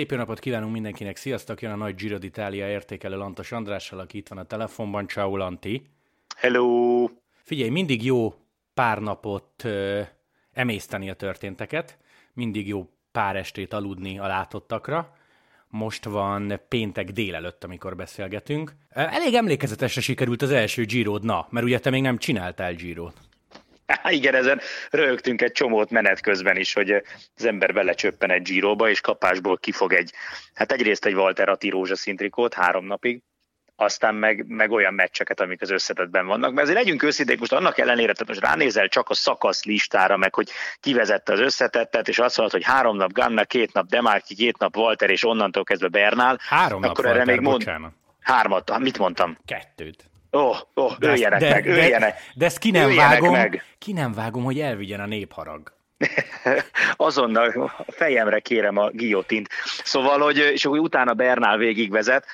Szép jó napot kívánunk mindenkinek, sziasztok! Jön a nagy Giro d'Italia értékelő Lantos Andrással, aki itt van a telefonban. Ciao Lanti! Hello! Figyelj, mindig jó pár napot ö, emészteni a történteket, mindig jó pár estét aludni a látottakra. Most van péntek délelőtt, amikor beszélgetünk. Elég emlékezetesre sikerült az első giro na, mert ugye te még nem csináltál Girot. Há, igen, ezen rögtünk egy csomót menet közben is, hogy az ember belecsöppen egy Giroba, és kapásból kifog egy, hát egyrészt egy Walter Atti rózsaszín trikót három napig, aztán meg, meg olyan meccseket, amik az összetetben vannak. Mert azért legyünk őszinték, most annak ellenére, tehát most ránézel csak a szakasz listára, meg hogy kivezette az összetettet, és azt mondod, hogy három nap Ganna, két nap Demarki, két nap Walter, és onnantól kezdve Bernál. Három nap akkor Walter, erre még mond... bocsánat. Hármat, mit mondtam? Kettőt. Ó, oh, oh, öljenek de, meg, de, öljenek. De ezt ki nem vágom, meg. ki nem vágom, hogy elvigyen a népharag. Azonnal fejemre kérem a guillotint. Szóval, hogy, és akkor utána Bernál végigvezet,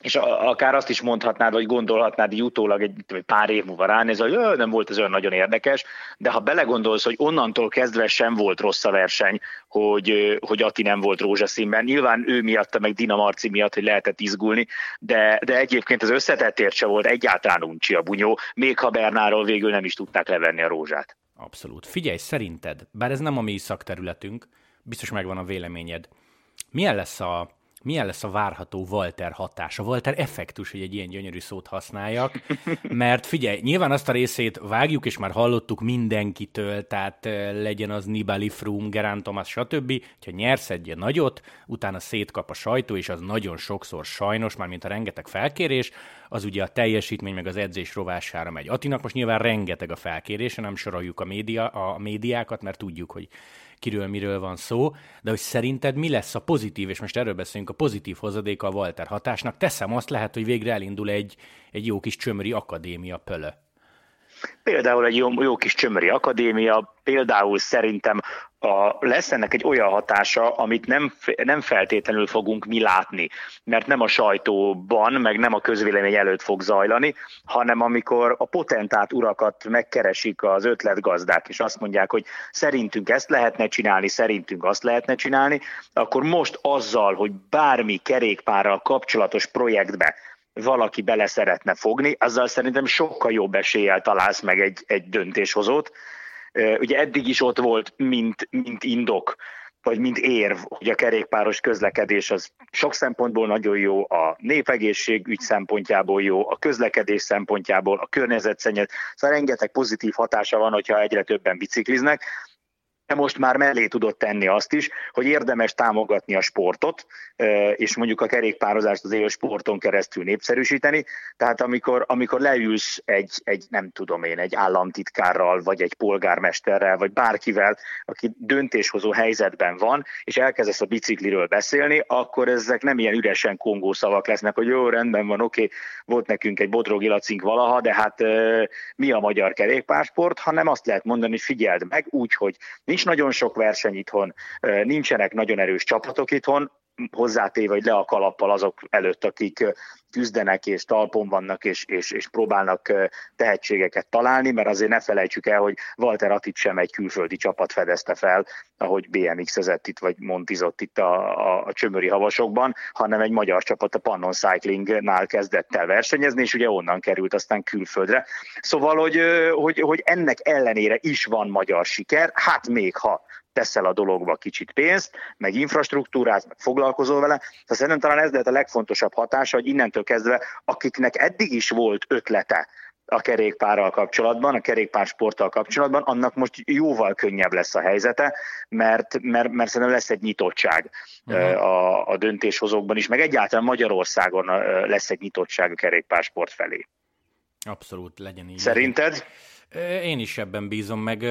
és a, akár azt is mondhatnád, vagy gondolhatnád így utólag egy egy pár év múlva ránéz, hogy "Jö, nem volt ez olyan nagyon érdekes, de ha belegondolsz, hogy onnantól kezdve sem volt rossz a verseny, hogy, hogy Ati nem volt rózsaszínben. Nyilván ő miatta, meg Dina Marci miatt, hogy lehetett izgulni, de, de egyébként az összetettért se volt egyáltalán uncsi a bunyó, még ha Bernáról végül nem is tudták levenni a rózsát. Abszolút. Figyelj, szerinted, bár ez nem a mi szakterületünk, biztos megvan a véleményed. Milyen lesz a, milyen lesz a várható Walter hatás, a Walter effektus, hogy egy ilyen gyönyörű szót használjak, mert figyelj, nyilván azt a részét vágjuk, és már hallottuk mindenkitől, tehát eh, legyen az Nibali, Froome, Gerán Thomas, stb., hogyha nyersz egy ilyen nagyot, utána szétkap a sajtó, és az nagyon sokszor sajnos, már mint a rengeteg felkérés, az ugye a teljesítmény meg az edzés rovására megy. Atinak most nyilván rengeteg a felkérése, nem soroljuk a, média, a médiákat, mert tudjuk, hogy kiről miről van szó, de hogy szerinted mi lesz a pozitív, és most erről beszélünk, a pozitív hozadéka a Walter hatásnak. Teszem azt lehet, hogy végre elindul egy, egy jó kis csömöri akadémia pölö. Például egy jó, jó kis csömöri akadémia, például szerintem a, lesz ennek egy olyan hatása, amit nem, nem feltétlenül fogunk mi látni, mert nem a sajtóban, meg nem a közvélemény előtt fog zajlani, hanem amikor a potentát urakat megkeresik az ötletgazdák, és azt mondják, hogy szerintünk ezt lehetne csinálni, szerintünk azt lehetne csinálni, akkor most azzal, hogy bármi kerékpárral kapcsolatos projektbe valaki bele szeretne fogni, azzal szerintem sokkal jobb eséllyel találsz meg egy, egy döntéshozót. Ugye eddig is ott volt, mint, mint indok, vagy mint érv, hogy a kerékpáros közlekedés az sok szempontból nagyon jó, a népegészségügy szempontjából jó, a közlekedés szempontjából, a környezetszennyezés, szóval rengeteg pozitív hatása van, hogyha egyre többen bicikliznek, de most már mellé tudott tenni azt is, hogy érdemes támogatni a sportot, és mondjuk a kerékpározást az éles sporton keresztül népszerűsíteni. Tehát amikor, amikor leülsz egy, egy, nem tudom én, egy államtitkárral, vagy egy polgármesterrel, vagy bárkivel, aki döntéshozó helyzetben van, és elkezdesz a bicikliről beszélni, akkor ezek nem ilyen üresen kongó szavak lesznek, hogy jó, rendben van, oké, volt nekünk egy bodrogi lacink valaha, de hát mi a magyar kerékpársport, hanem azt lehet mondani, hogy figyeld meg úgy, hogy Nincs nagyon sok verseny itthon, nincsenek nagyon erős csapatok itthon, hozzátéve, hogy le a kalappal azok előtt, akik küzdenek és talpon vannak és, és, és próbálnak tehetségeket találni, mert azért ne felejtsük el, hogy Walter Attit sem egy külföldi csapat fedezte fel, ahogy BMX-ezett itt, vagy montizott itt a, a, a csömöri havasokban, hanem egy magyar csapat a Pannon Cyclingnál kezdett el versenyezni, és ugye onnan került aztán külföldre. Szóval, hogy, hogy, hogy ennek ellenére is van magyar siker, hát még ha teszel a dologba kicsit pénzt, meg infrastruktúrát, meg foglalkozol vele. Tehát szerintem talán ez lehet a legfontosabb hatása, hogy innentől kezdve, akiknek eddig is volt ötlete, a kerékpárral kapcsolatban, a kerékpársporttal kapcsolatban, annak most jóval könnyebb lesz a helyzete, mert, mert, mert szerintem lesz egy nyitottság uh-huh. a, a döntéshozókban is, meg egyáltalán Magyarországon lesz egy nyitottság a kerékpársport felé. Abszolút, legyen így. Szerinted? Én is ebben bízom, meg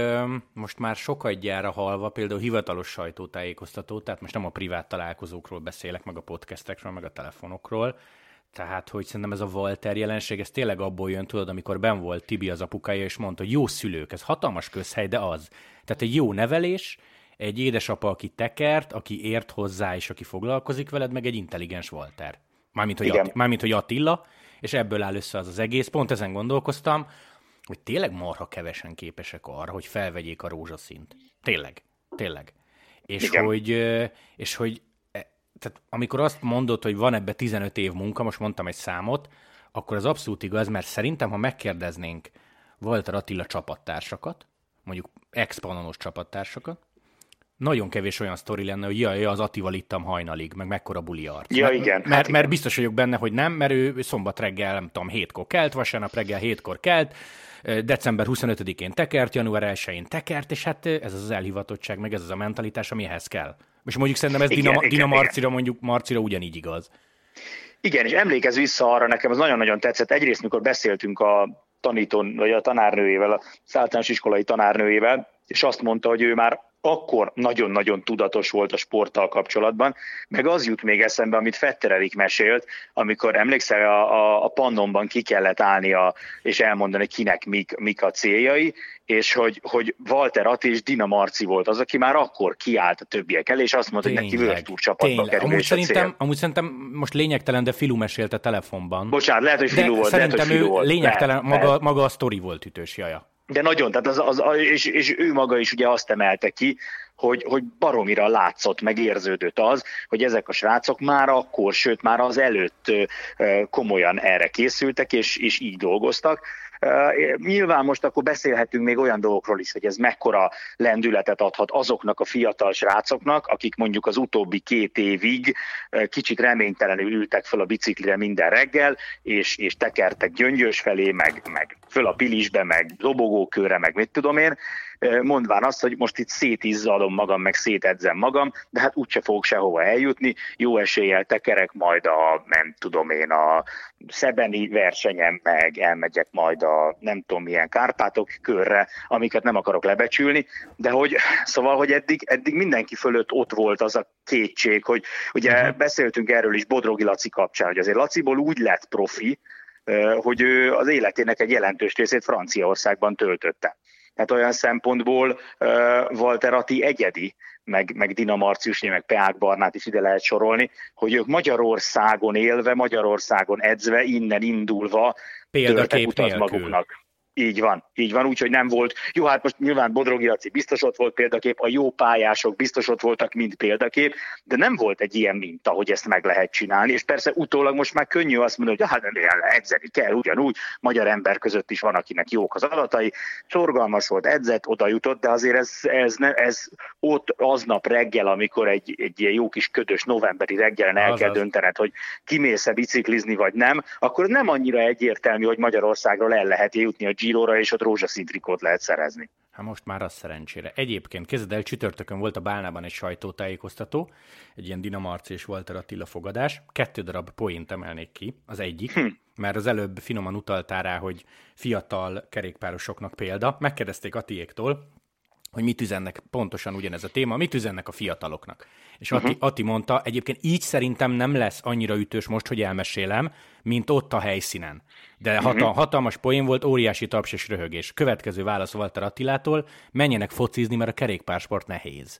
most már gyára halva, például hivatalos sajtótájékoztató, tehát most nem a privát találkozókról beszélek, meg a podcastekről, meg a telefonokról, tehát, hogy szerintem ez a Walter jelenség, ez tényleg abból jön, tudod, amikor ben volt Tibi az apukája, és mondta, hogy jó szülők, ez hatalmas közhely, de az. Tehát egy jó nevelés, egy édesapa, aki tekert, aki ért hozzá, és aki foglalkozik veled, meg egy intelligens Walter. Mármint, hogy, Atti, mármint, hogy Attila, és ebből áll össze az az egész. Pont ezen gondolkoztam, hogy tényleg marha kevesen képesek arra, hogy felvegyék a rózsaszint. Tényleg, tényleg. És hogy, és hogy e, tehát amikor azt mondod, hogy van ebbe 15 év munka, most mondtam egy számot, akkor az abszolút igaz, mert szerintem, ha megkérdeznénk Walter Attila csapattársakat, mondjuk ex-panonos csapattársakat, nagyon kevés olyan sztori lenne, hogy jaj, az Attival ittam hajnalig, meg mekkora buli arc. Ja, igen. Mert, hát mert igen. biztos vagyok benne, hogy nem, mert ő szombat reggel, nem tudom, hétkor kelt, vasárnap reggel hétkor kelt, december 25-én tekert, január 1-én tekert, és hát ez az az elhivatottság, meg ez az a mentalitás, ami ehhez kell. És mondjuk szerintem ez Igen, Dina, igen, Dina. Marcira, mondjuk Marcira ugyanígy igaz. Igen, és emlékezz vissza arra, nekem az nagyon-nagyon tetszett. Egyrészt, mikor beszéltünk a tanítón, vagy a tanárnőjével, a általános iskolai tanárnőjével, és azt mondta, hogy ő már akkor nagyon-nagyon tudatos volt a sporttal kapcsolatban, meg az jut még eszembe, amit Fetter Erik mesélt, amikor emlékszel, a, a, a pannonban ki kellett állnia, és elmondani, kinek mik, mik a céljai, és hogy, hogy Walter Atti és Dina Marci volt az, aki már akkor kiállt a többiek elé, és azt mondta, hogy neki Tour csapatba tényleg. kerül, Amúgy szerintem, cél. amúgy szerintem most lényegtelen, de Filu mesélte telefonban. Bocsánat, lehet, hogy de Filu volt, lehet, hogy szerintem Filu ő volt. lényegtelen, Lehet, maga, lehet. maga a sztori volt ütős jaja. De nagyon, tehát az, az, és, és ő maga is ugye azt emelte ki, hogy, hogy baromira látszott, meg érződött az, hogy ezek a srácok már akkor, sőt már az előtt komolyan erre készültek, és, és így dolgoztak. Uh, nyilván most akkor beszélhetünk még olyan dolgokról is, hogy ez mekkora lendületet adhat azoknak a fiatal srácoknak, akik mondjuk az utóbbi két évig uh, kicsit reménytelenül ültek fel a biciklire minden reggel, és, és tekertek gyöngyös felé, meg, meg föl a pilisbe, meg dobogókőre, meg mit tudom én, mondván azt, hogy most itt szétizzadom magam, meg szétedzem magam, de hát úgyse fogok sehova eljutni, jó eséllyel tekerek majd a, nem tudom én, a szebeni versenyem, meg elmegyek majd a nem tudom milyen Kárpátok körre, amiket nem akarok lebecsülni, de hogy szóval, hogy eddig, eddig mindenki fölött ott volt az a kétség, hogy ugye uh-huh. beszéltünk erről is Bodrogi Laci kapcsán, hogy azért Laciból úgy lett profi, hogy ő az életének egy jelentős részét Franciaországban töltötte. Tehát olyan szempontból Walter Atti egyedi, meg, meg Dina Marcius, meg Peák Barnát is ide lehet sorolni, hogy ők Magyarországon élve, Magyarországon edzve, innen indulva Példakép nélkül. maguknak. Így van, így van, úgyhogy nem volt. Jó, hát most nyilván Bodrogi Laci biztos ott volt példakép, a jó pályások biztos ott voltak, mint példakép, de nem volt egy ilyen minta, hogy ezt meg lehet csinálni, és persze utólag most már könnyű azt mondani, hogy hát edzeni kell ugyanúgy, magyar ember között is van, akinek jók az adatai, szorgalmas volt, edzett, oda jutott, de azért ez, ez, ne, ez ott aznap reggel, amikor egy, egy ilyen jó kis ködös novemberi reggelen el Azaz. kell döntened, hogy kimész-e biciklizni, vagy nem, akkor nem annyira egyértelmű, hogy Magyarországról el lehet jutni a Girora, és ott rózsaszín trikót lehet szerezni. Hát most már az szerencsére. Egyébként, kezded el, csütörtökön volt a Bálnában egy sajtótájékoztató, egy ilyen Dinamarci és Walter Attila fogadás. Kettő darab poént emelnék ki. Az egyik, hm. mert az előbb finoman utaltál rá, hogy fiatal kerékpárosoknak példa. Megkérdezték Atiéktól, hogy mit üzennek, pontosan ugyanez a téma, mit üzennek a fiataloknak. És Ati, uh-huh. Ati mondta, egyébként így szerintem nem lesz annyira ütős most, hogy elmesélem, mint ott a helyszínen. De hatal, uh-huh. hatalmas poén volt, óriási taps és röhögés. Következő válasz Walter Attilától, menjenek focizni, mert a kerékpársport nehéz.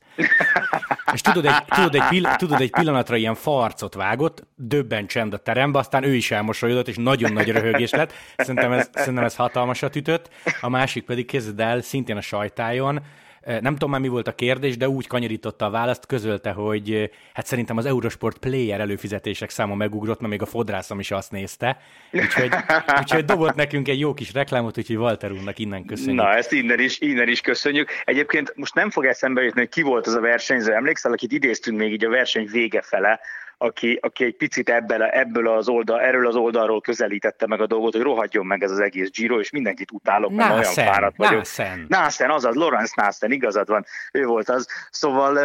és tudod egy, tudod, egy pill- tudod, egy pillanatra ilyen farcot vágott, döbben csend a terembe, aztán ő is elmosolyodott, és nagyon nagy röhögés lett. Szerintem ez, szerintem ez hatalmasat ütött. A másik pedig kezded el, szintén a sajtájon, nem tudom már mi volt a kérdés, de úgy kanyarította a választ, közölte, hogy hát szerintem az Eurosport player előfizetések száma megugrott, mert még a fodrászom is azt nézte. Úgyhogy, úgyhogy dobott nekünk egy jó kis reklámot, úgyhogy Walter úrnak innen köszönjük. Na, ezt innen is, innen is köszönjük. Egyébként most nem fog eszembe jutni, hogy ki volt az a versenyző. Emlékszel, akit idéztünk még így a verseny vége fele, aki, aki egy picit ebből, ebből az oldal, erről az oldalról közelítette meg a dolgot, hogy rohadjon meg ez az egész Giro, és mindenkit utálok, mert Nászen, olyan fáradt vagyok. Nászen. Nászen, azaz, Lorenz Nászen, igazad van, ő volt az. Szóval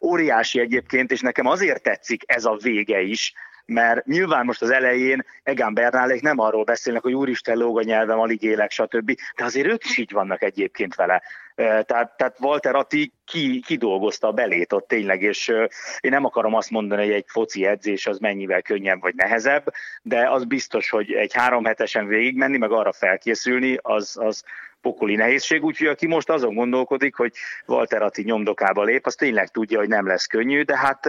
óriási egyébként, és nekem azért tetszik ez a vége is, mert nyilván most az elején Egán Bernálék nem arról beszélnek, hogy úristen lóg a nyelvem, alig élek, stb. De azért ők is így vannak egyébként vele. Tehát, tehát Walter Atti ki, kidolgozta a belét ott tényleg, és én nem akarom azt mondani, hogy egy foci edzés az mennyivel könnyebb vagy nehezebb, de az biztos, hogy egy három hetesen végigmenni, meg arra felkészülni, az, az pokoli nehézség, úgyhogy aki most azon gondolkodik, hogy Walter Atti nyomdokába lép, az tényleg tudja, hogy nem lesz könnyű, de hát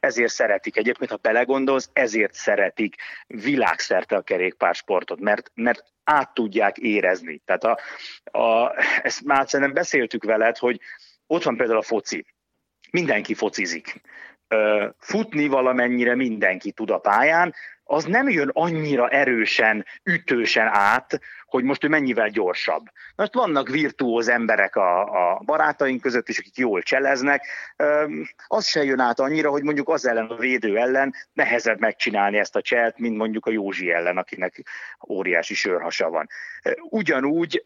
ezért szeretik. Egyébként, ha belegondolsz, ezért szeretik világszerte a kerékpársportot, mert, mert át tudják érezni. Tehát a, a, ezt már szerintem beszéltük veled, hogy ott van például a foci. Mindenki focizik futni valamennyire mindenki tud a pályán, az nem jön annyira erősen, ütősen át, hogy most ő mennyivel gyorsabb. Most vannak virtuóz emberek a, a barátaink között is, akik jól cseleznek, az se jön át annyira, hogy mondjuk az ellen a védő ellen nehezebb megcsinálni ezt a cselt, mint mondjuk a Józsi ellen, akinek óriási sörhasa van. Ugyanúgy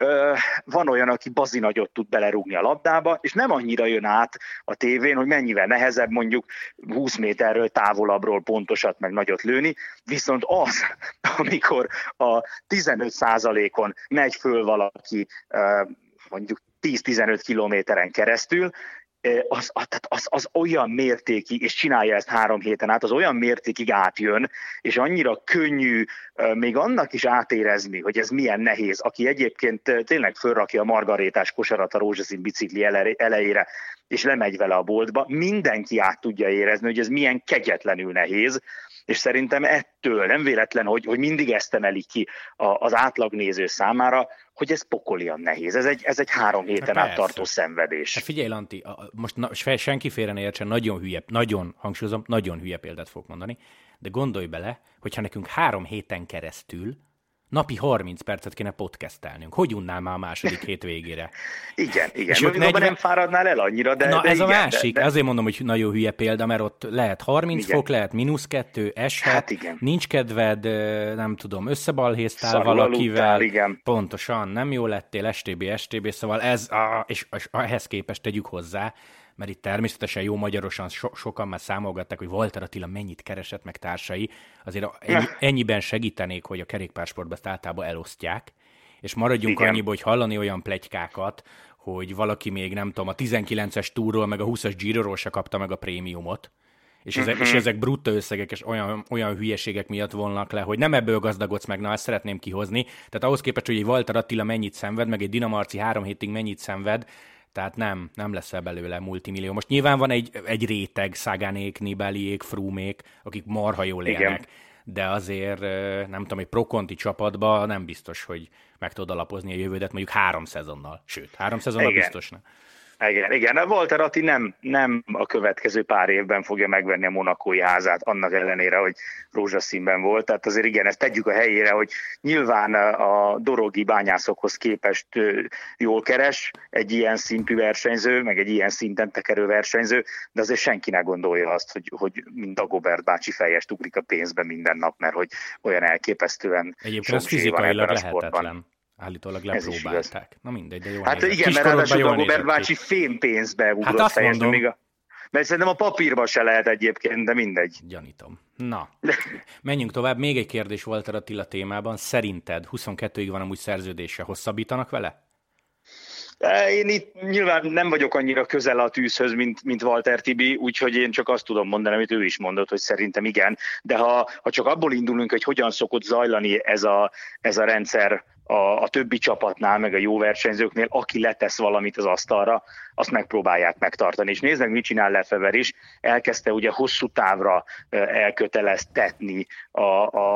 van olyan, aki bazi nagyot tud belerúgni a labdába, és nem annyira jön át a tévén, hogy mennyivel nehezebb mondjuk 20 méterről távolabbról pontosat meg nagyot lőni, viszont az, amikor a 15 százalékon megy föl valaki mondjuk 10-15 kilométeren keresztül, az, tehát az, az olyan mértékig, és csinálja ezt három héten át, az olyan mértékig átjön, és annyira könnyű még annak is átérezni, hogy ez milyen nehéz, aki egyébként tényleg fölrakja a margarétás kosarat a rózsaszín bicikli elejére, és lemegy vele a boltba, mindenki át tudja érezni, hogy ez milyen kegyetlenül nehéz, és szerintem ettől nem véletlen, hogy, hogy mindig ezt emelik ki az átlagnéző számára, hogy ez pokolian nehéz. Ez egy, ez egy három héten át tartó szenvedés. Hát figyelj, Lanti, most na, senki félre ne értsen, nagyon hülye, nagyon, hangsúlyozom, nagyon hülye példát fogok mondani, de gondolj bele, hogyha nekünk három héten keresztül Napi 30 percet kéne podcastelnünk. Hogy unnál már a második hét végére? igen, igen. És ők 40... nem fáradnál el annyira, de Na de ez igen, a másik. De, de... Azért mondom, hogy nagyon hülye példa, mert ott lehet 30 igen. fok, lehet mínusz kettő, eshet, hát igen. nincs kedved, nem tudom, összebalhéztál Szarul valakivel. Aludtál, igen. Pontosan, nem jó lettél, STB, STB, szóval ez, és, és ehhez képest tegyük hozzá, mert itt természetesen jó magyarosan so- sokan már számolgatták, hogy Walter Attila mennyit keresett meg társai, azért ennyi, ennyiben segítenék, hogy a kerékpársportban ezt általában elosztják, és maradjunk Igen. annyiba, hogy hallani olyan plegykákat, hogy valaki még nem tudom, a 19-es túról, meg a 20-as Giroról se kapta meg a prémiumot, és ezek, uh-huh. és ezek brutta összegek, és olyan, olyan hülyeségek miatt volnak le, hogy nem ebből gazdagodsz meg, na ezt szeretném kihozni. Tehát ahhoz képest, hogy egy Walter Attila mennyit szenved, meg egy Dinamarci három hétig mennyit szenved, tehát nem, nem lesz belőle multimillió. Most nyilván van egy, egy réteg, Szágánék, Nibeliék, Frumék, akik marha jól élnek, Igen. de azért nem tudom, egy prokonti csapatba nem biztos, hogy meg tudod alapozni a jövődet mondjuk három szezonnal. Sőt, három szezonnal Igen. biztos nem. Igen, igen. A Walter Atti nem, nem a következő pár évben fogja megvenni a monakói házát, annak ellenére, hogy rózsaszínben volt. Tehát azért igen, ezt tegyük a helyére, hogy nyilván a dorogi bányászokhoz képest jól keres egy ilyen szintű versenyző, meg egy ilyen szinten tekerő versenyző, de azért senki ne gondolja azt, hogy, hogy mind Dagobert bácsi fejest ugrik a pénzbe minden nap, mert hogy olyan elképesztően Egyébként ez fizikailag lehetetlen. Sportban. Állítólag lepróbálták. Na mindegy, de jó. Hát nézett. igen, mert ráadásul a Robert bácsi fémpénzbe ugrott hát azt mondom. Még a... Mert szerintem a papírba se lehet egyébként, de mindegy. Gyanítom. Na, menjünk tovább. Még egy kérdés volt a Attila témában. Szerinted 22-ig van amúgy szerződése, hosszabbítanak vele? Én itt nyilván nem vagyok annyira közel a tűzhöz, mint, mint Walter Tibi, úgyhogy én csak azt tudom mondani, amit ő is mondott, hogy szerintem igen. De ha, ha csak abból indulunk, hogy hogyan szokott zajlani ez a, ez a rendszer a, a többi csapatnál, meg a jó versenyzőknél, aki letesz valamit az asztalra, azt megpróbálják megtartani. És nézd meg, mit csinál Lefever is. Elkezdte ugye hosszú távra elköteleztetni a,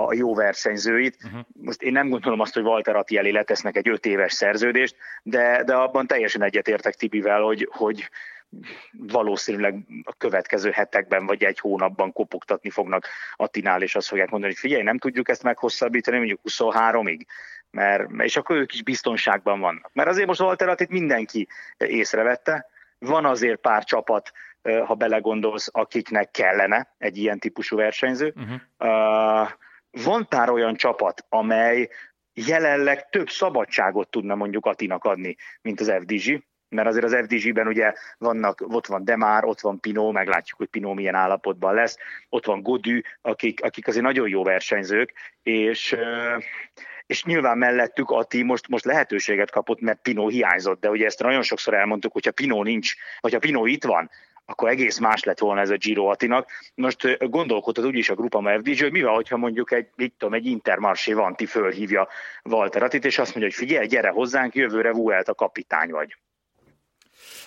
a jó versenyzőit. Uh-huh. Most én nem gondolom azt, hogy Walter Atti elé letesznek egy öt éves szerződést, de, de abban teljesen egyetértek Tibivel, hogy, hogy valószínűleg a következő hetekben vagy egy hónapban kopogtatni fognak Attinál, és azt fogják mondani, hogy figyelj, nem tudjuk ezt meghosszabbítani mondjuk 23-ig mert, és akkor ők is biztonságban vannak. Mert azért most Walter mindenki észrevette, van azért pár csapat, ha belegondolsz, akiknek kellene egy ilyen típusú versenyző. Uh-huh. Van pár olyan csapat, amely jelenleg több szabadságot tudna mondjuk Atinak adni, mint az FDG, mert azért az FDG-ben ugye vannak, ott van Demár, ott van Pino, meglátjuk, hogy Pino milyen állapotban lesz, ott van Godű, akik, akik azért nagyon jó versenyzők, és és nyilván mellettük Ati most, most lehetőséget kapott, mert Pino hiányzott, de ugye ezt nagyon sokszor elmondtuk, hogyha Pino nincs, vagy ha Pino itt van, akkor egész más lett volna ez a Giro Atinak. Most gondolkodtad úgyis a Grupama FDG, hogy mi van, hogyha mondjuk egy, mit tudom, egy Intermarché Vanti fölhívja Walter Atit, és azt mondja, hogy figyelj, gyere hozzánk, jövőre Vuelt a kapitány vagy.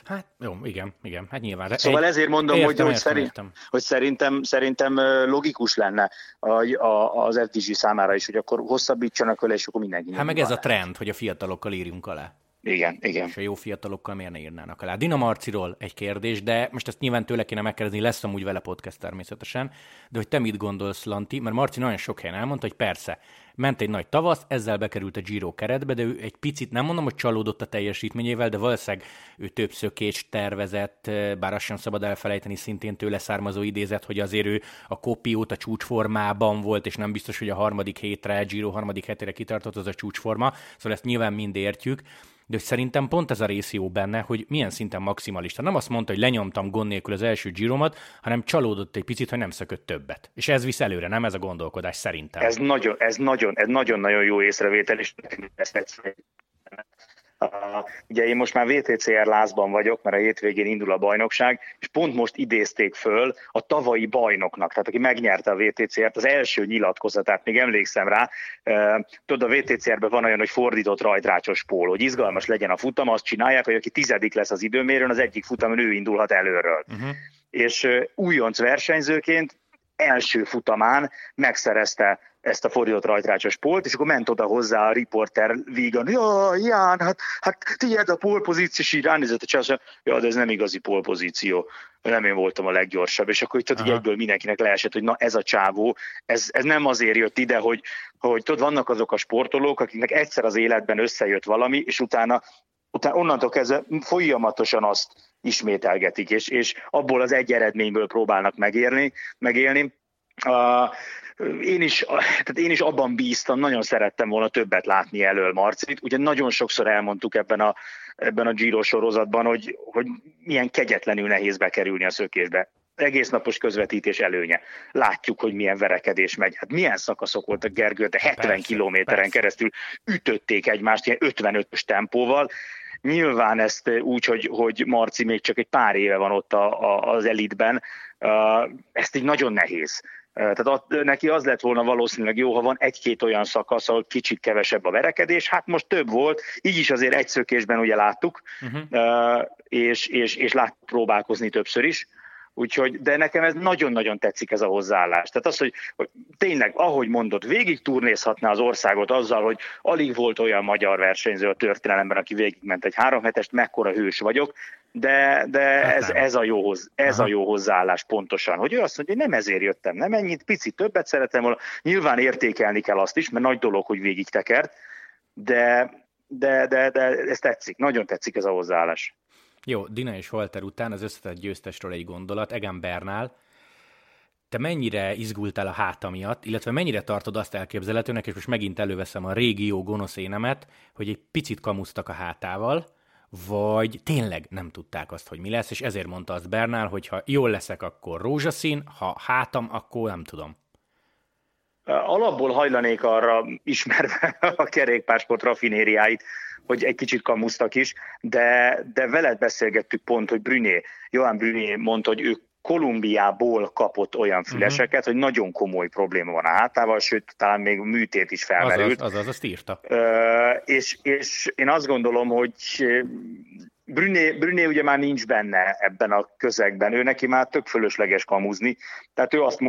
Hát jó, igen, igen, hát nyilván. Szóval egy, ezért mondom, értem, hogy, értem, hogy, szerint, értem. hogy szerintem, szerintem logikus lenne a, a, az FDG számára is, hogy akkor hosszabbítsanak vele, és akkor mindenki. Hát meg ez a trend, hogy a fiatalokkal írjunk alá. Igen, igen. És a jó fiatalokkal miért ne írnának alá. Dina Marciról egy kérdés, de most ezt nyilván tőle kéne megkérdezni, lesz amúgy vele podcast természetesen, de hogy te mit gondolsz, Lanti? Mert Marci nagyon sok helyen elmondta, hogy persze, ment egy nagy tavasz, ezzel bekerült a Giro keretbe, de ő egy picit, nem mondom, hogy csalódott a teljesítményével, de valószínűleg ő több szökést tervezett, bár azt sem szabad elfelejteni szintén tőle származó idézet, hogy azért ő a kopiót a csúcsformában volt, és nem biztos, hogy a harmadik hétre, Giro harmadik hetére kitartott az a csúcsforma, szóval ezt nyilván mind értjük, de hogy szerintem pont ez a rész jó benne, hogy milyen szinten maximalista. Nem azt mondta, hogy lenyomtam gond nélkül az első gyromat, hanem csalódott egy picit, hogy nem szökött többet. És ez visz előre, nem ez a gondolkodás szerintem. Ez nagyon, ez nagyon, ez nagyon-nagyon jó észrevétel, és ezt Uh, ugye én most már VTCR lázban vagyok, mert a hétvégén indul a bajnokság, és pont most idézték föl a tavalyi bajnoknak, tehát aki megnyerte a VTCR-t, az első nyilatkozatát, még emlékszem rá, uh, tudod, a VTCR-ben van olyan, hogy fordított rajtrácsos pól, hogy izgalmas legyen a futam, azt csinálják, hogy aki tizedik lesz az időmérőn, az egyik futamon ő indulhat előről. Uh-huh. És újonc versenyzőként első futamán megszerezte ezt a fordított rajtrácsos polt, és akkor ment oda hozzá a riporter vígan, ja, Ján, hát, hát tiéd a polpozíció, és így ránézett a csása, ja, de ez nem igazi polpozíció, nem én voltam a leggyorsabb, és akkor itt egyből mindenkinek leesett, hogy na ez a csávó, ez, ez nem azért jött ide, hogy, hogy tudod, vannak azok a sportolók, akiknek egyszer az életben összejött valami, és utána, utána onnantól kezdve folyamatosan azt ismételgetik, és, és abból az egy eredményből próbálnak megérni, megélni. Uh, én is, tehát én is abban bíztam, nagyon szerettem volna többet látni elől Marcit. Ugye nagyon sokszor elmondtuk ebben a, ebben a Giro sorozatban, hogy, hogy milyen kegyetlenül nehéz bekerülni a szökésbe egész napos közvetítés előnye. Látjuk, hogy milyen verekedés megy. Hát milyen szakaszok voltak Gergő, de 70 persze, kilométeren persze. keresztül ütötték egymást ilyen 55-ös tempóval. Nyilván ezt úgy, hogy, hogy Marci még csak egy pár éve van ott a, a, az elitben, ezt így nagyon nehéz. Tehát ott, neki az lett volna valószínűleg jó, ha van egy-két olyan szakasz, ahol kicsit kevesebb a verekedés, hát most több volt, így is azért egy szökésben ugye láttuk, uh-huh. és, és, és láttuk próbálkozni többször is, Úgyhogy, de nekem ez nagyon-nagyon tetszik ez a hozzáállás. Tehát az, hogy, hogy tényleg, ahogy mondott, végig turnézhatná az országot azzal, hogy alig volt olyan magyar versenyző a történelemben, aki végigment egy három hetest, mekkora hős vagyok, de, de hát ez, ez, a jó, ez a jó hozzáállás pontosan, hogy ő azt mondja, hogy nem ezért jöttem, nem ennyit, picit többet szeretem volna. Nyilván értékelni kell azt is, mert nagy dolog, hogy végig tekert, de, de, de, de ez tetszik, nagyon tetszik ez a hozzáállás. Jó, Dina és Walter után az összetett győztesről egy gondolat, Egan Bernál. Te mennyire izgultál a háta miatt, illetve mennyire tartod azt elképzelhetőnek, és most megint előveszem a régió gonosz énemet, hogy egy picit kamusztak a hátával, vagy tényleg nem tudták azt, hogy mi lesz, és ezért mondta azt Bernál, hogy ha jól leszek, akkor rózsaszín, ha hátam, akkor nem tudom. Alapból hajlanék arra, ismerve a kerékpársport rafinériáit, hogy egy kicsit kamusztak is, de, de veled beszélgettük pont, hogy Brüné, Johan Brüné mondta, hogy ő Kolumbiából kapott olyan mhm. füleseket, uh-huh. hogy nagyon komoly probléma van a hátával, sőt, talán még műtét is felmerült. Azaz, azaz azt írta. Uh, és, és én azt gondolom, hogy Brüné, Brüné ugye már nincs benne ebben a közegben, ő neki már tök fölösleges kamuzni, tehát ő azt,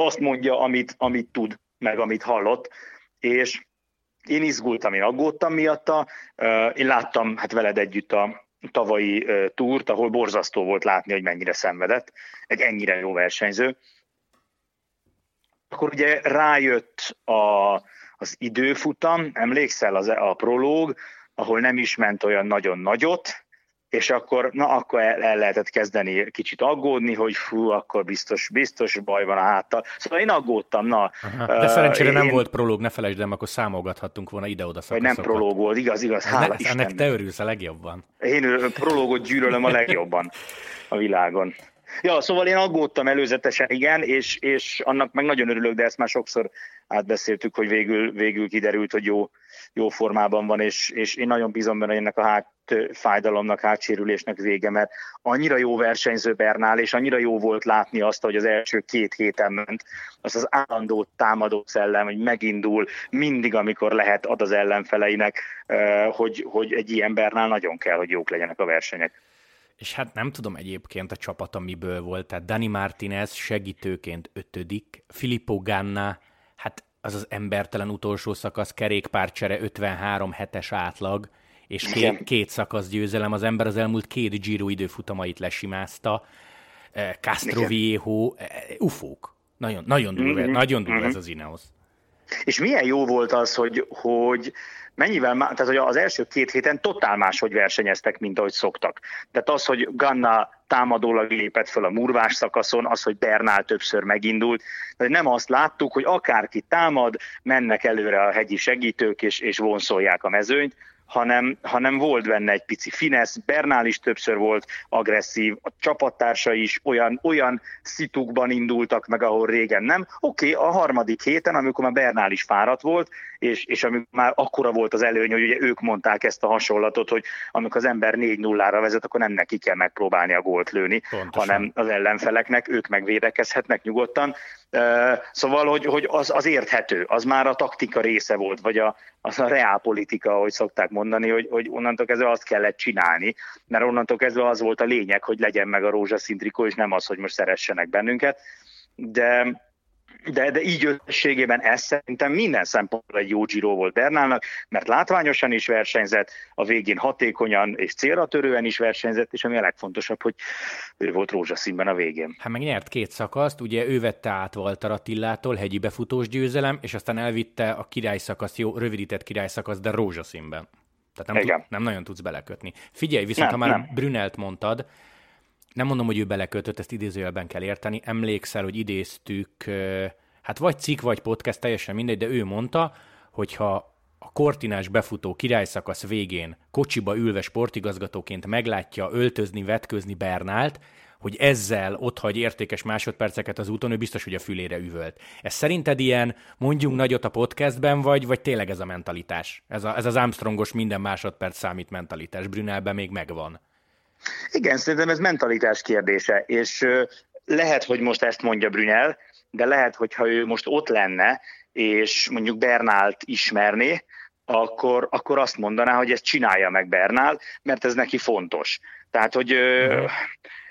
azt mondja, amit, amit tud, meg amit hallott, és én izgultam, én aggódtam miatta, én láttam hát veled együtt a tavalyi túrt, ahol borzasztó volt látni, hogy mennyire szenvedett, egy ennyire jó versenyző. Akkor ugye rájött a, az időfutam, emlékszel az, a prológ, ahol nem is ment olyan nagyon nagyot, és akkor, na, akkor el, el lehetett kezdeni kicsit aggódni, hogy fú, akkor biztos, biztos baj van a háttal. Szóval én aggódtam, na. Aha. De szerencsére uh, nem én... volt prológ, ne felejtsd el, akkor számolgathattunk volna ide-oda szakaszokat. nem prológ volt, igaz, igaz, hála ne, Istennek. Ennek te örülsz a legjobban. Én prológot gyűlölöm a legjobban a világon. Ja, szóval én aggódtam előzetesen, igen, és, és annak meg nagyon örülök, de ezt már sokszor átbeszéltük, hogy végül, végül kiderült, hogy jó, jó formában van, és, és én nagyon bízom benne, hogy ennek a hát fájdalomnak, hátsérülésnek vége, mert annyira jó versenyző Bernál, és annyira jó volt látni azt, hogy az első két héten ment, az az állandó támadó szellem, hogy megindul mindig, amikor lehet ad az ellenfeleinek, hogy, hogy egy ilyen Bernál nagyon kell, hogy jók legyenek a versenyek. És hát nem tudom egyébként a csapata miből volt, tehát Dani Martinez segítőként ötödik, Filippo Ganna, hát az az embertelen utolsó szakasz, kerékpárcsere 53 hetes átlag, és két, két szakasz győzelem, az ember az elmúlt két Giro időfutamait lesimázta, Castro Viejo, ufók. Nagyon, nagyon durva, mm-hmm. nagyon durva mm-hmm. ez az Ineos. És milyen jó volt az, hogy, hogy mennyivel, tehát hogy az első két héten totál máshogy versenyeztek, mint ahogy szoktak. Tehát az, hogy Ganna támadólag lépett föl a murvás szakaszon, az, hogy Bernál többször megindult. Tehát nem azt láttuk, hogy akárki támad, mennek előre a hegyi segítők, és, és vonszolják a mezőnyt, hanem, hanem volt benne egy pici finesz, Bernál is többször volt agresszív, a csapattársa is olyan, olyan szitukban indultak meg, ahol régen nem. Oké, okay, a harmadik héten, amikor már Bernál is fáradt volt, és, és amikor már akkora volt az előny, hogy ugye ők mondták ezt a hasonlatot, hogy amikor az ember 4-0-ra vezet, akkor nem neki kell megpróbálni a gólt lőni, Pontosan. hanem az ellenfeleknek, ők megvédekezhetnek nyugodtan. Szóval, hogy, hogy az, az érthető, az már a taktika része volt, vagy a, az a reálpolitika, ahogy szokták mondani, hogy, hogy onnantól kezdve azt kellett csinálni, mert onnantól kezdve az volt a lényeg, hogy legyen meg a rózsaszín trikó, és nem az, hogy most szeressenek bennünket. De de, de így összességében ez szerintem minden szempontból egy jó Giro volt Bernálnak, mert látványosan is versenyzett, a végén hatékonyan és célra törően is versenyzett, és ami a legfontosabb, hogy ő volt rózsaszínben a végén. Hát meg nyert két szakaszt, ugye ő vette át Walter Attilától hegyi befutós győzelem, és aztán elvitte a királyszakasz, jó, rövidített királyszakasz, de rózsaszínben. Tehát nem, tud, nem nagyon tudsz belekötni. Figyelj, viszont nem, ha már nem. Brünelt mondtad, nem mondom, hogy ő belekötött, ezt idézőjelben kell érteni. Emlékszel, hogy idéztük, hát vagy cikk, vagy podcast, teljesen mindegy, de ő mondta, hogyha a kortinás befutó királyszakasz végén kocsiba ülve sportigazgatóként meglátja öltözni, vetközni Bernált, hogy ezzel ott hagy értékes másodperceket az úton, ő biztos, hogy a fülére üvölt. Ez szerinted ilyen mondjunk nagyot a podcastben, vagy, vagy tényleg ez a mentalitás? Ez, a, ez az Armstrongos minden másodperc számít mentalitás. Brünelben még megvan. Igen, szerintem ez mentalitás kérdése, és lehet, hogy most ezt mondja Brünel, de lehet, hogyha ő most ott lenne, és mondjuk Bernált ismerné, akkor, akkor azt mondaná, hogy ezt csinálja meg Bernál, mert ez neki fontos. Tehát, hogy uh-huh.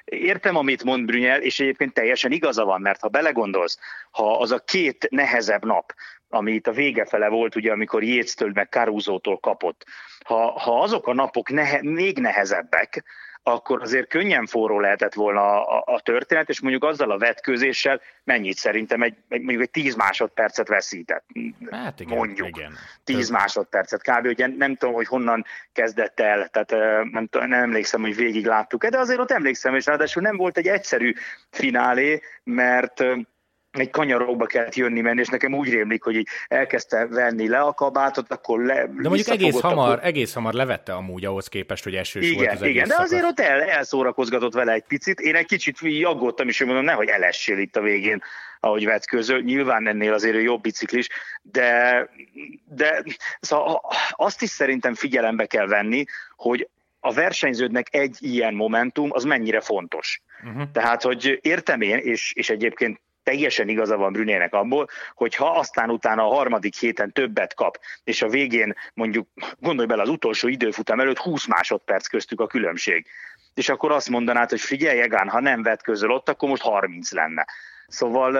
értem, amit mond Brünyel, és egyébként teljesen igaza van, mert ha belegondolsz, ha az a két nehezebb nap, ami itt a vége fele volt, ugye, amikor Jéztől meg Karúzótól kapott, ha, ha azok a napok nehe, még nehezebbek, akkor azért könnyen forró lehetett volna a, a történet, és mondjuk azzal a vetkőzéssel mennyit szerintem egy, egy mondjuk egy 10 másodpercet veszített. Hát igen, mondjuk. Igen. 10 másodpercet kb. Ugye nem tudom, hogy honnan kezdett el, tehát nem, nem emlékszem, hogy végig láttuk de azért ott emlékszem, és ráadásul nem volt egy egyszerű finálé, mert egy kanyarokba kellett jönni menni, és nekem úgy rémlik, hogy így elkezdte venni le a kabátot, akkor le... De mondjuk egész hamar, akkor... egész hamar levette amúgy ahhoz képest, hogy esős igen, volt az egész Igen, de azért ott el, elszórakozgatott vele egy picit. Én egy kicsit aggódtam is, hogy mondom, nehogy elessél itt a végén, ahogy vetközöl. Nyilván ennél azért ő jobb biciklis, de, de szóval azt is szerintem figyelembe kell venni, hogy a versenyződnek egy ilyen momentum, az mennyire fontos. Uh-huh. Tehát, hogy értem én, és, és egyébként teljesen igaza van Brünének abból, hogy ha aztán utána a harmadik héten többet kap, és a végén mondjuk gondolj bele az utolsó időfutam előtt 20 másodperc köztük a különbség, és akkor azt mondanád, hogy figyelj, Egán, ha nem vett közöl ott, akkor most 30 lenne. Szóval,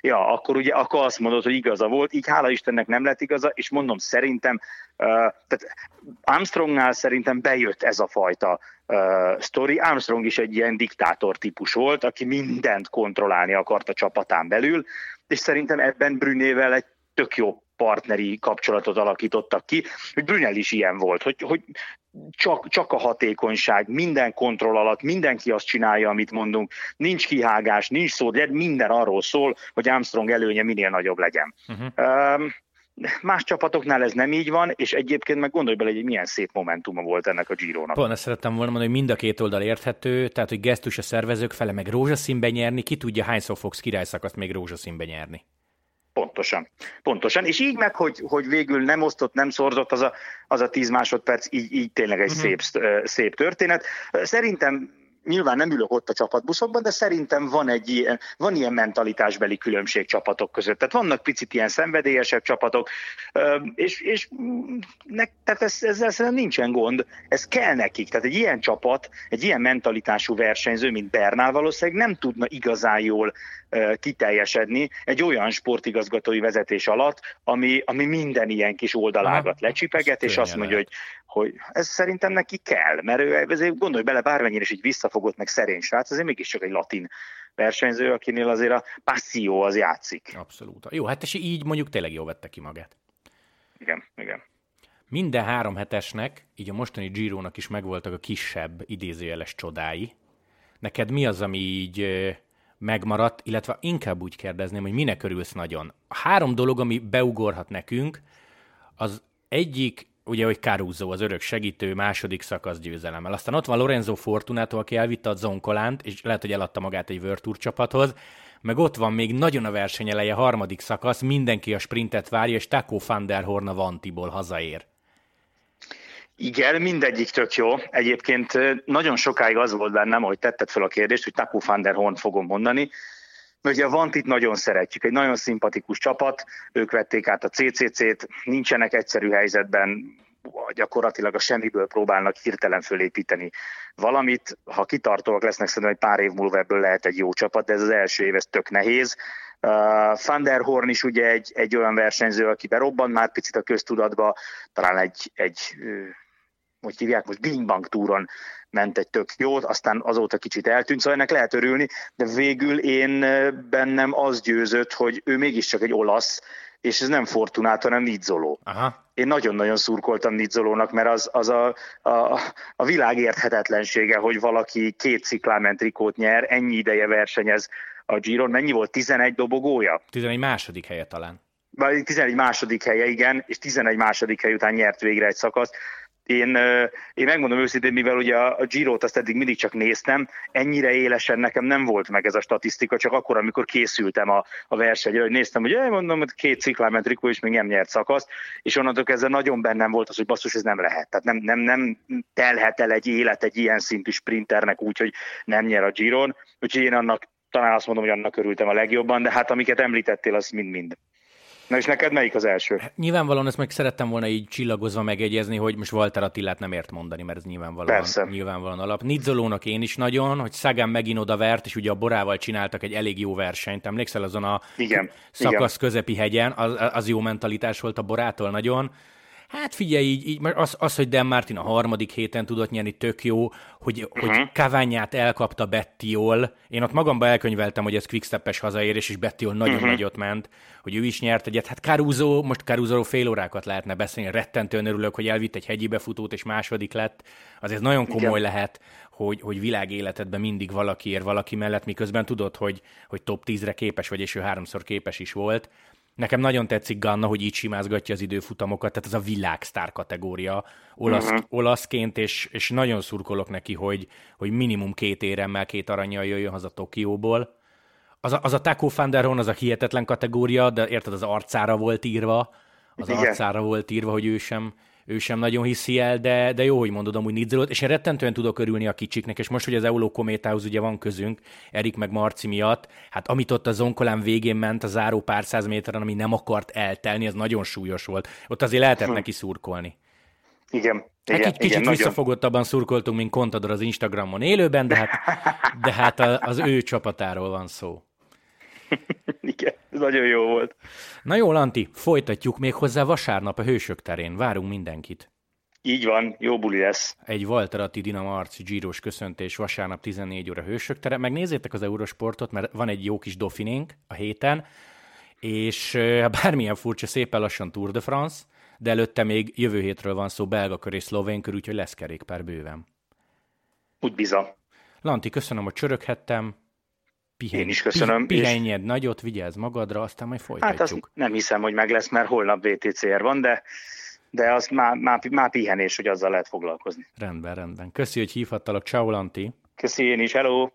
ja, akkor ugye akkor azt mondod, hogy igaza volt, így hála Istennek nem lett igaza, és mondom, szerintem, tehát Armstrongnál szerintem bejött ez a fajta sztori. Armstrong is egy ilyen diktátor típus volt, aki mindent kontrollálni akart a csapatán belül, és szerintem ebben Brünével egy tök jó partneri kapcsolatot alakítottak ki, hogy Brünel is ilyen volt, hogy, hogy csak, csak a hatékonyság, minden kontroll alatt, mindenki azt csinálja, amit mondunk, nincs kihágás, nincs szó, de minden arról szól, hogy Armstrong előnye minél nagyobb legyen. Uh-huh. Um, Más csapatoknál ez nem így van, és egyébként meg gondolj bele, hogy milyen szép momentuma volt ennek a Giro-nak. Pont ezt szerettem volna mondani, hogy mind a két oldal érthető, tehát hogy gesztus a szervezők fele meg rózsaszínben nyerni, ki tudja hányszor fogsz királyszakaszt még rózsaszínben nyerni. Pontosan. Pontosan. És így meg, hogy, hogy végül nem osztott, nem szorzott az a, az a tíz másodperc, így, így tényleg egy uh-huh. szép, szép történet. Szerintem nyilván nem ülök ott a csapatbuszokban, de szerintem van egy ilyen, van ilyen mentalitásbeli különbség csapatok között. Tehát vannak picit ilyen szenvedélyesebb csapatok, és, és ne, tehát ez, ezzel szerintem nincsen gond, ez kell nekik. Tehát egy ilyen csapat, egy ilyen mentalitású versenyző, mint Bernál valószínűleg nem tudna igazán jól kiteljesedni egy olyan sportigazgatói vezetés alatt, ami, ami minden ilyen kis oldalágat lecsipeget, és azt mondja, hogy, hogy ez szerintem neki kell, mert ő ezért gondolj bele, bármennyire is így visszafogott, meg szerény srác, azért mégiscsak egy latin versenyző, akinél azért a passzió az játszik. Abszolút. Jó, hát és így mondjuk tényleg jól vette ki magát. Igen, igen. Minden három hetesnek, így a mostani Girónak is megvoltak a kisebb idézőjeles csodái. Neked mi az, ami így megmaradt, illetve inkább úgy kérdezném, hogy minek örülsz nagyon. A három dolog, ami beugorhat nekünk, az egyik, ugye, hogy Caruso, az örök segítő, második szakasz győzelemmel. Aztán ott van Lorenzo Fortunato, aki elvitte a Zonkolánt, és lehet, hogy eladta magát egy World Tour csapathoz, meg ott van még nagyon a verseny eleje, harmadik szakasz, mindenki a sprintet várja, és Taco van der Horn a Vantiból hazaér. Igen, mindegyik tök jó. Egyébként nagyon sokáig az volt bennem, hogy tetted fel a kérdést, hogy Taku van der Horn fogom mondani, mert ugye a Vantit nagyon szeretjük, egy nagyon szimpatikus csapat, ők vették át a CCC-t, nincsenek egyszerű helyzetben, gyakorlatilag a semmiből próbálnak hirtelen fölépíteni valamit. Ha kitartóak lesznek, szerintem egy pár év múlva ebből lehet egy jó csapat, de ez az első év, ez tök nehéz. Uh, Van der Horn is ugye egy, egy olyan versenyző, aki berobban már picit a köztudatba, talán egy, egy hogy hívják, most Bing Bang túron ment egy tök jót, aztán azóta kicsit eltűnt, szóval ennek lehet örülni, de végül én bennem az győzött, hogy ő mégiscsak egy olasz, és ez nem Fortunát, hanem Nizzoló. Aha. Én nagyon-nagyon szurkoltam Nizzolónak, mert az, az a, a, a világ érthetetlensége, hogy valaki két ciklámentrikót nyer, ennyi ideje versenyez a Giron. Mennyi volt? 11 dobogója? 11 második helye talán. 11 második helye, igen, és 11 második hely után nyert végre egy szakaszt. Én, én megmondom őszintén, mivel ugye a Giro-t azt eddig mindig csak néztem, ennyire élesen nekem nem volt meg ez a statisztika, csak akkor, amikor készültem a, a versenyre, hogy néztem, hogy mondom, hogy két cikláment Trikó is még nem nyert szakaszt, és onnantól kezdve nagyon bennem volt az, hogy basszus, ez nem lehet. Tehát nem, nem, nem telhet el egy élet egy ilyen szintű sprinternek úgy, hogy nem nyer a Giron, úgyhogy én annak talán azt mondom, hogy annak örültem a legjobban, de hát amiket említettél, az mind-mind. Na és neked melyik az első? Hát nyilvánvalóan ezt meg szerettem volna így csillagozva megegyezni, hogy most Walter Attilát nem ért mondani, mert ez nyilvánvalóan, Persze. nyilvánvalóan alap. Nidzolónak én is nagyon, hogy Szagán megint oda vert, és ugye a Borával csináltak egy elég jó versenyt. Emlékszel azon a igen, szakasz igen. közepi hegyen, az, az jó mentalitás volt a Borától nagyon. Hát figyelj, így, így az, az, hogy Dan Martin a harmadik héten tudott nyerni, tök jó, hogy, uh-huh. hogy Kaványát elkapta Bettiol. Én ott magamba elkönyveltem, hogy ez quickstep-es hazaérés, és Bettiol nagyon uh-huh. nagyot ment, hogy ő is nyert egyet. Hát Caruso, most caruso fél órákat lehetne beszélni, rettentően örülök, hogy elvitt egy hegyi befutót, és második lett. Azért nagyon komoly Igen. lehet, hogy, hogy világéletedben mindig valaki ér valaki mellett, miközben tudod, hogy, hogy top 10-re képes vagy, és ő háromszor képes is volt. Nekem nagyon tetszik Ganna, hogy így simázgatja az időfutamokat, tehát ez a világsztár kategória olasz, uh-huh. olaszként, és, és nagyon szurkolok neki, hogy, hogy minimum két éremmel, két aranyjal jöjjön haza Tokióból. Az a, az a Taco Fanderon, az a hihetetlen kategória, de érted, az arcára volt írva, az Igen. arcára volt írva, hogy ő sem, ő sem nagyon hiszi el, de, de jó, hogy mondod amúgy Nidzolót, és én rettentően tudok örülni a kicsiknek, és most, hogy az Euló kométához ugye van közünk, Erik meg Marci miatt, hát amit ott a Zonkolán végén ment a záró pár száz méteren, ami nem akart eltelni, az nagyon súlyos volt. Ott azért lehetett hm. neki szurkolni. Igen. Hát igen, kicsit igen, visszafogottabban szurkoltunk, mint Contador az Instagramon élőben, de hát, de hát az ő csapatáról van szó. Igen, nagyon jó volt. Na jó, Lanti, folytatjuk még hozzá vasárnap a Hősök terén. Várunk mindenkit. Így van, jó buli lesz. Egy Walter Atti Dinamo Arci Giros köszöntés vasárnap 14 óra Hősök tere. Megnézzétek az Eurosportot, mert van egy jó kis dofinénk a héten, és bármilyen furcsa, szépen lassan Tour de France, de előtte még jövő hétről van szó belga kör és szlovén kör, úgyhogy lesz kerékpár bőven. Úgy biza. Lanti, köszönöm, hogy csöröghettem. Pihenj, Én is köszönöm. Pihenjed és... nagyot, vigyázz magadra, aztán majd folytatjuk. Hát azt nem hiszem, hogy meg lesz, mert holnap VTCR van, de de az már, már, már pihenés, hogy azzal lehet foglalkozni. Rendben, rendben. Köszi, hogy hívhattalak. Ciao, Lanti. Köszi én is, hello!